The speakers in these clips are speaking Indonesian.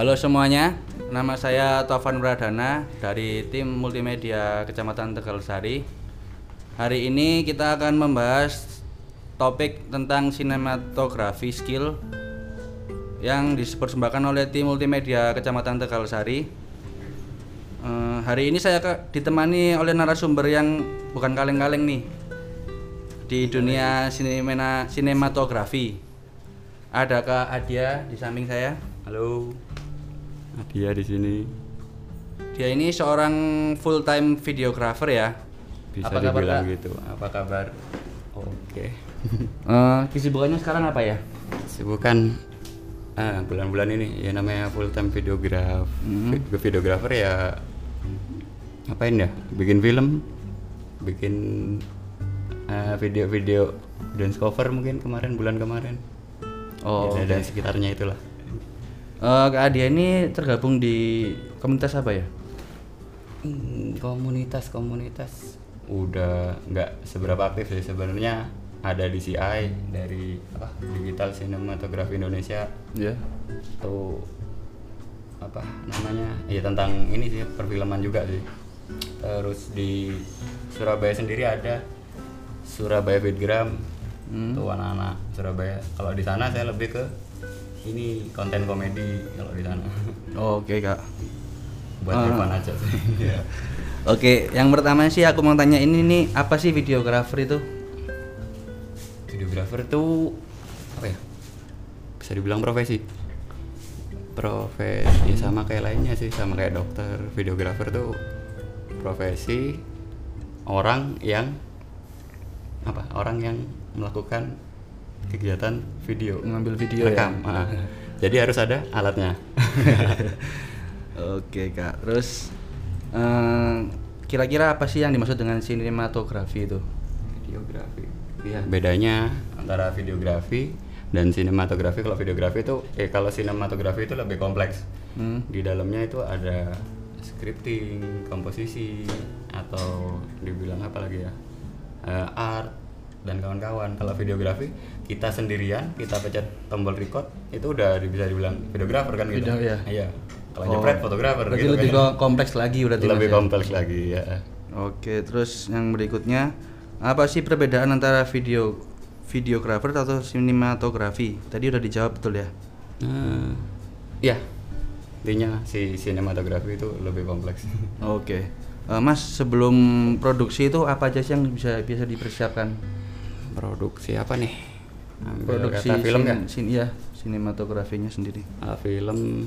Halo semuanya, nama saya Tovan Pradana dari tim multimedia Kecamatan Tegalsari. Hari ini kita akan membahas topik tentang sinematografi skill yang dipersembahkan oleh tim multimedia Kecamatan Tegalsari. Eh, hari ini saya ditemani oleh narasumber yang bukan kaleng-kaleng nih di dunia sinemena, sinematografi. Ada Kak Adia di samping saya. Halo. Nadia di sini. Dia ini seorang full time videographer ya. Bisa Apa kabar, dibilang Kak? gitu. Apa kabar? Oke. Eh, kesibukannya sekarang apa ya? Sibukan ah, bulan-bulan ini ya namanya full time videograf. Hmm. Vi- Videographer ya ngapain ya? Bikin film, bikin ah, video-video dance cover mungkin kemarin bulan kemarin. Oh, Ya, dan sekitarnya itulah. Eh, Kak Adia ini tergabung di komunitas apa ya? Hmm, komunitas-komunitas. Udah nggak seberapa aktif sih sebenarnya. Ada DCI dari apa? Digital Cinematography Indonesia. Ya. atau apa namanya? Ya tentang ini sih perfilman juga sih. Terus di Surabaya sendiri ada Surabaya Vidgram Hmm. tuh anak-anak Surabaya. Kalau di sana saya lebih ke ini konten komedi kalau di sana Oke kak. buat Ah. Evan aja sih Iya. Oke, yang pertama sih aku mau tanya ini nih apa sih videographer itu? videographer tuh apa ya bisa dibilang profesi profesi ya sama kayak lainnya sih sama kayak dokter videographer tuh profesi orang yang apa orang yang melakukan kegiatan video Mengambil video ya? rekam ah. jadi harus ada alatnya Oke kak. Terus eh, kira-kira apa sih yang dimaksud dengan sinematografi itu? videografi Iya, bedanya antara videografi dan sinematografi. Kalau videografi itu, eh kalau sinematografi itu lebih kompleks. Hmm. Di dalamnya itu ada scripting, komposisi, atau dibilang apa lagi ya, eh, art dan kawan-kawan. Kalau videografi kita sendirian, kita pencet tombol record, itu udah bisa dibilang videografer kan gitu. Video, ya. Iya. Kalau Oh, nyepret fotografer Berarti gitu lebih kan. ko- kompleks lagi berarti Mas, lebih ya? kompleks lagi ya. Oke, terus yang berikutnya apa sih perbedaan antara video videographer atau sinematografi? Tadi udah dijawab betul ya? Nah, ya intinya si sinematografi itu lebih kompleks. Oke. Eh, Mas, sebelum produksi itu apa aja sih yang bisa bisa dipersiapkan? Produksi apa nih? Ambil Produksi kata film ya? sin- sin- iya, sinematografinya sendiri. Ah, film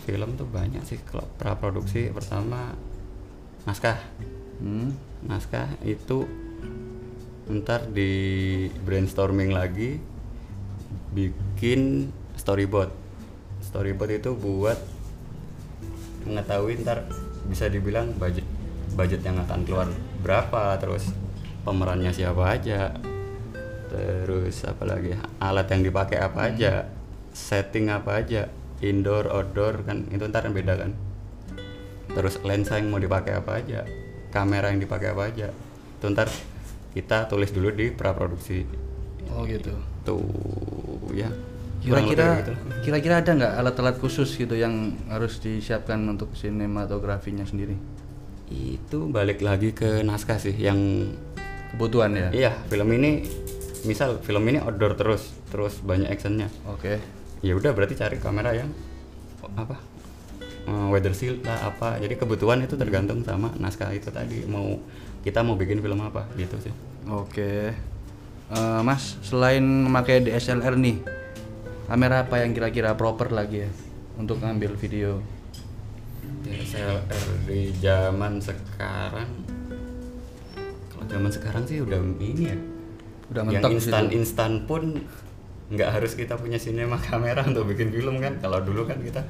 film tuh banyak sih kalau pra produksi pertama naskah Hmm. naskah itu ntar di brainstorming lagi bikin storyboard storyboard itu buat mengetahui ntar bisa dibilang budget budget yang akan keluar berapa terus pemerannya siapa aja terus apa lagi? Alat yang dipakai apa aja? Setting apa aja? Indoor outdoor kan? Itu ntar yang beda kan? Terus lensa yang mau dipakai apa aja? Kamera yang dipakai apa aja? Itu ntar kita tulis dulu di praproduksi. Oh gitu. tuh ya. Kira-kira gitu. kira-kira ada nggak alat-alat khusus gitu yang harus disiapkan untuk sinematografinya sendiri? itu balik lagi ke naskah sih yang Kebutuhan ya? iya film ini misal film ini outdoor terus terus banyak actionnya Oke. ya udah berarti cari kamera yang apa eh, weather shield lah apa jadi kebutuhan itu tergantung sama naskah itu tadi mau kita mau bikin film apa gitu sih Oke. Eh, mas, selain memakai DSLR nih, kamera apa yang kira-kira proper lagi ya untuk ngambil video? DSLR di zaman sekarang kalau zaman sekarang sih udah ini ya Udah yang mentok instan instan pun nggak harus kita punya sinema kamera untuk bikin film kan kalau dulu kan kita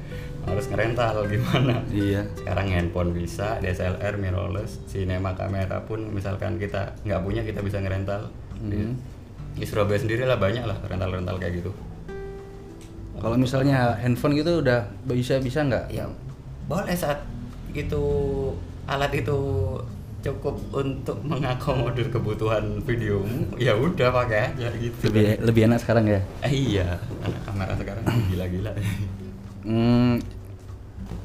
harus ngerental gimana Iya. sekarang handphone bisa DSLR mirrorless sinema kamera pun misalkan kita nggak punya kita bisa ngerental di, Mhm. di Surabaya sendiri lah banyak lah rental-rental kayak gitu Kalau misalnya handphone gitu udah bisa bisa nggak? ya boleh saat itu alat itu cukup untuk mengakomodir kebutuhan videomu ya udah pakai aja gitu Lebih lebih enak sekarang ya. Eh, iya anak kamera sekarang gila-gila Hmm,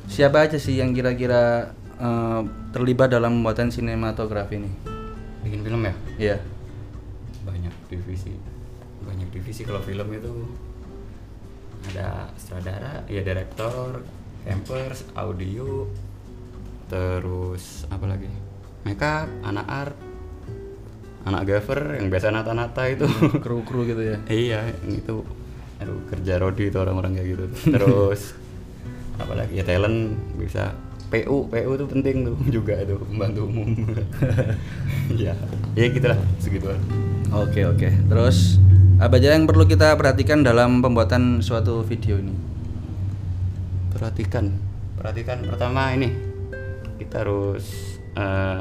siapa aja sih yang kira-kira eh, terlibat dalam pembuatan sinematografi ini? bikin film ya Iya. banyak divisi banyak divisi kalau film itu ada sutradara ya direktor hampers audio terus apa lagi makeup anak art anak gaver yang biasa nata-nata itu. Kru-kru gitu ya. iya itu. Aduh kerja rodi itu orang-orang kayak gitu terus apalagi ya talent bisa. PU PU itu penting tuh juga itu membantu umum. Ya ya gitulah segituan Oke oke. Terus apa aja yang perlu kita perhatikan dalam pembuatan suatu video ini? perhatikan. Perhatikan pertama ini. Kita harus eh,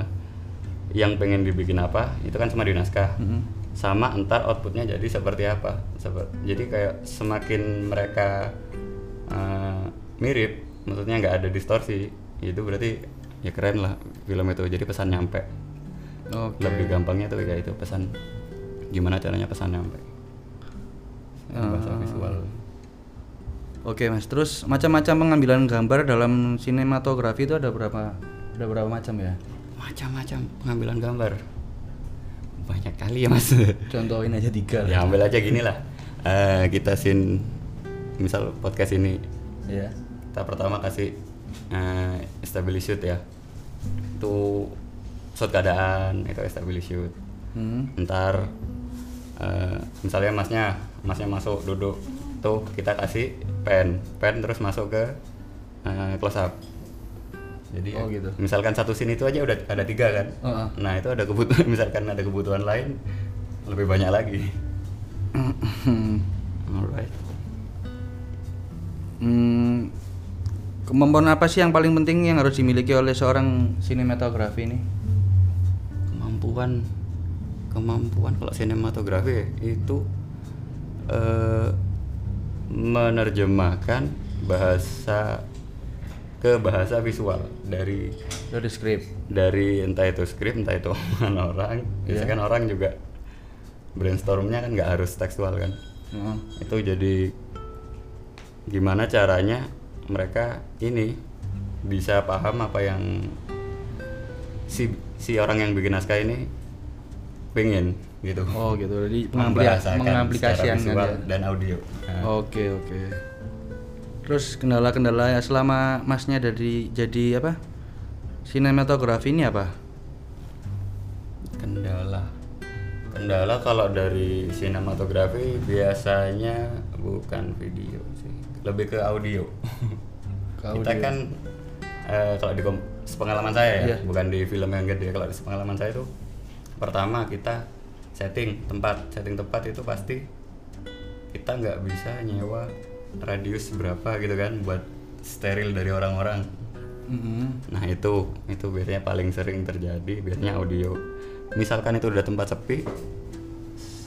yang pengen dibikin apa itu kan sama di naskah Mhm. sama entar outputnya jadi seperti apa Sep- jadi kayak semakin mereka eh, mirip maksudnya nggak ada distorsi itu berarti ya keren lah film itu jadi pesan nyampe Oke. lebih gampangnya tuh kayak itu pesan gimana caranya pesan nyampe bahasa Ah. visual Oke mas. Terus macam-macam pengambilan gambar dalam sinematografi itu ada berapa? Ada berapa macam ya? macam-macam pengambilan gambar. Banyak kali ya mas. Contohin aja tiga ya lah. ambil aja gini lah. Eh, kita sin misal podcast ini. Ya. kita pertama kasih eh, establish shoot ya. Itu shot keadaan itu establish shoot. Hmm. ntar eh, misalnya masnya masnya masuk duduk. Tuh kita kasih pen. Pen terus masuk ke eh, close up jadi Oh, ya, gitu. misalkan satu scene itu aja udah ada tiga kan Heeh. nah itu ada kebutuhan misalkan ada kebutuhan lain lebih banyak lagi alright Hmm, kemampuan apa sih yang paling penting yang harus dimiliki oleh seorang sinematografi ini? kemampuan kemampuan kalau sinematografi itu eh, menerjemahkan bahasa ke bahasa visual dari Dari skrip. dari entah itu skrip entah itu omongan orang biasanya Iya. kan orang juga brainstormnya kan nggak harus tekstual kan Heeh. itu jadi gimana caranya mereka ini bisa paham apa yang si si orang yang bikin naskah ini pengen gitu Oh gitu. Jadi Membahasakan mengaplikasikan secara visual kan ya? dan audio Nah, Oke oke. Terus kendala-kendala ya selama masnya dari jadi apa? Sinematografi ini apa? kendala kendala kalau dari sinematografi biasanya bukan video sih lebih ke audio, Ke kita audio. kan eh, kalau di sepengalaman saya ya Iya. bukan di film yang gede kalau di sepengalaman saya itu pertama kita setting tempat setting tempat itu pasti kita nggak bisa nyewa radius berapa gitu kan buat steril dari orang-orang Mhm. Nah itu itu biasanya paling sering terjadi biasanya audio. Misalkan itu udah tempat sepi,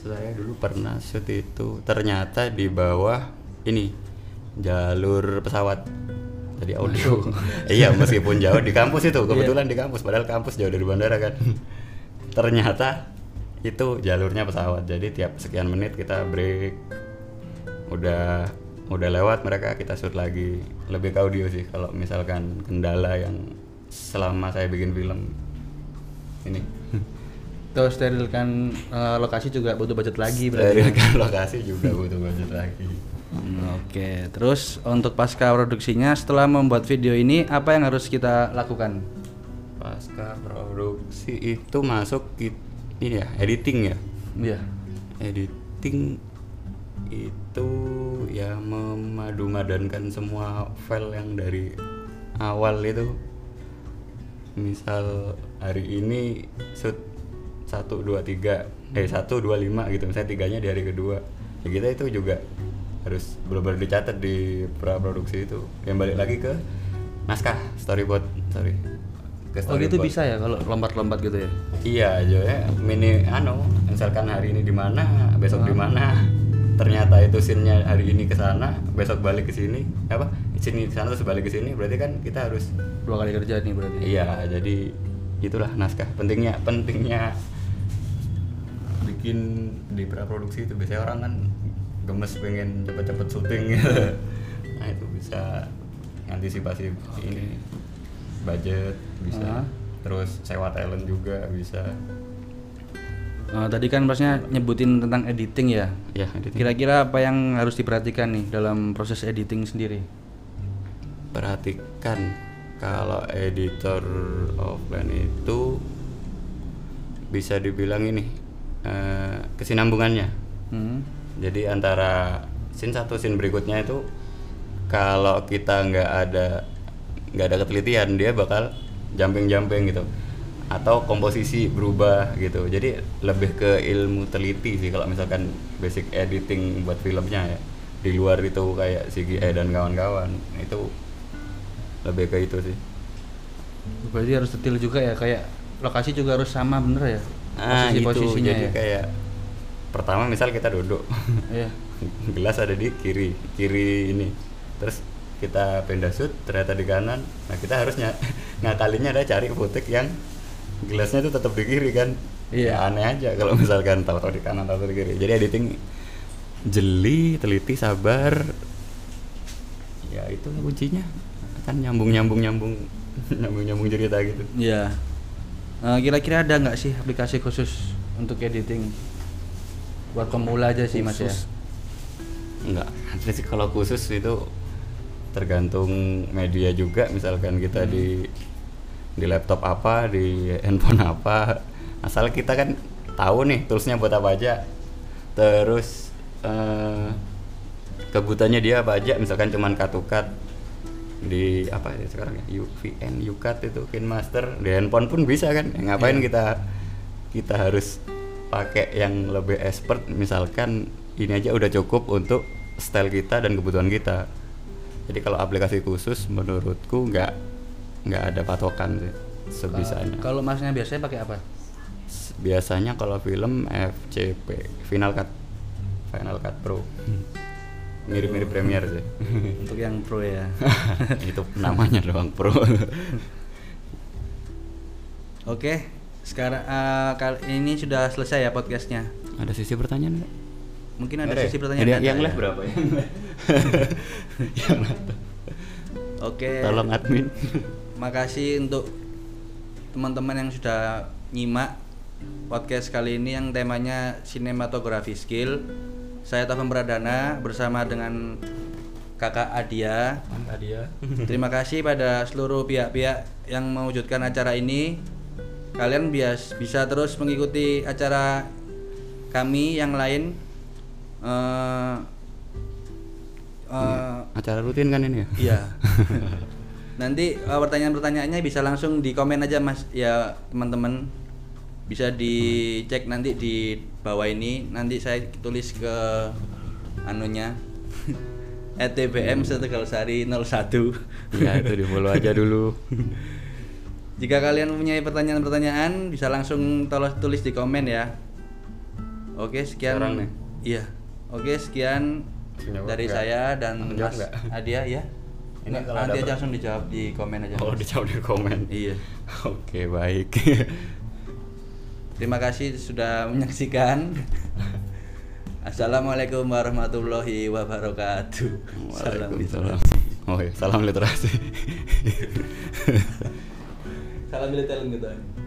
saya dulu pernah shoot itu ternyata di bawah ini jalur pesawat. Jadi audio. iya meskipun jauh di kampus itu kebetulan di kampus padahal kampus jauh dari bandara kan. ternyata itu jalurnya pesawat. Jadi tiap sekian menit kita break. Udah udah lewat mereka kita shoot lagi lebih ke audio sih kalau misalkan kendala yang selama saya bikin film ini Terus sterilkan eh, lokasi juga butuh budget lagi berarti. sterilkan lokasi juga butuh budget lagi Hmm, Oke, terus untuk pasca produksinya setelah membuat video ini apa yang harus kita lakukan? pasca produksi itu masuk ini ya editing ya Iya. editing itu ya memadu-madankan semua file yang dari awal itu. Misal hari ini shoot 1, 2, 3 eh 1, 2, 5 gitu. Misalnya tiganya di hari kedua. Ya kita itu juga harus benar-benar dicatat di pra-produksi itu. Yang balik lagi ke naskah storyboard sorry. Ke Oh gitu storyboard. bisa ya kalau lompat-lompat gitu ya? Iya, aja ya. Mini anu, misalkan hari ini di mana, besok di mana. Ternyata itu scene-nya hari ini ke sana, besok balik ke sini. Apa? Sini ke sana terus balik ke sini, berarti kan kita harus Dua kali kerja nih berarti. Iya, jadi itulah naskah. Pentingnya pentingnya bikin di praproduksi itu biasanya orang kan gemes pengen cepet-cepet syuting gitu. nah itu bisa antisipasi ini budget bisa Ah. terus sewa talent juga bisa Eh, tadi kan masnya nyebutin tentang editing ya. ya editing. Kira-kira apa yang harus diperhatikan nih dalam proses editing sendiri? perhatikan kalau editor offline itu bisa dibilang ini eh, kesinambungannya Hmm. jadi antara scene satu scene berikutnya itu kalau kita nggak ada nggak ada ketelitian dia bakal jumping jumping gitu atau komposisi berubah gitu. Jadi lebih ke ilmu teliti sih kalau misalkan basic editing buat filmnya ya. Di luar itu kayak CGI dan kawan-kawan itu lebih ke itu sih. Berarti harus detail juga ya, kayak lokasi juga harus sama bener ya? ah itu Posisi-posisinya jadi ya? kayak pertama misal kita duduk. Iya. gelas ada di kiri kiri ini. Terus kita pindah shoot ternyata di kanan. Nah kita harusnya ngakalinya ada cari footage yang gelasnya itu tetap di kiri kan Iya. Ya, aneh aja kalau misalkan tahu-tahu di kanan tahu di kiri jadi editing jeli teliti sabar ya itu kuncinya kan nyambung nyambung nyambung nyambung nyambung cerita gitu Iya. Eh, kira-kira ada nggak sih aplikasi khusus untuk editing? Buat pemula aja sih mas ya. Enggak, ada sih kalau khusus itu tergantung media juga. Misalkan kita di di laptop apa, di handphone apa, asal kita kan tahu nih toolsnya buat apa aja. Terus eh, kebutuhannya dia apa aja, misalkan cuman cut di apa ya sekarang ya UVN, UCut itu KineMaster di handphone pun bisa kan. Ya, ngapain Iya. kita kita harus pakai yang lebih expert misalkan ini aja udah cukup untuk style kita dan kebutuhan kita jadi kalau aplikasi khusus menurutku nggak nggak ada patokan sih sebisanya Kalau masnya biasanya pakai apa? Biasanya kalau film FCP Final Cut Final Cut Pro mirip-mirip Premiere sih untuk yang pro ya. itu namanya doang Pro Oke, sekarang eh, kali ini sudah selesai ya podcastnya. ada sisi pertanyaan nggak? Mungkin ada Ada ya? sisi pertanyaan. Jadi nggak yang ada live ya? berapa yang live? yang. Oke. tolong admin Makasih untuk teman-teman yang sudah nyimak podcast kali ini yang temanya sinematografi skill. Saya Taufan Pradana bersama dengan Kakak Adia. dia Terima kasih pada seluruh pihak-pihak yang mewujudkan acara ini. Kalian bias bisa terus mengikuti acara kami yang lain. Eh, eh, acara rutin kan ini ya Iya. Nanti eh, pertanyaan-pertanyaannya bisa langsung di komen aja Mas ya teman-teman. Bisa dicek nanti di bawah ini. Nanti saya tulis ke anunya ETBM Setegalsari 01. Iya itu di follow aja dulu. Jika kalian mempunyai pertanyaan-pertanyaan bisa langsung tolong tulis di komen ya. Oke, sekian. Sekarang nih? Iya. Oke, sekian dari saya dan Mas? Adia ya. Ini kalau nanti ada aja langsung dijawab di komen aja. Oh Mas. dijawab di komen. Iya. Oke baik. Terima kasih sudah menyaksikan. Assalamualaikum warahmatullahi wabarakatuh. Salam literasi. Oh iya, salam literasi. Salam literasi gitu.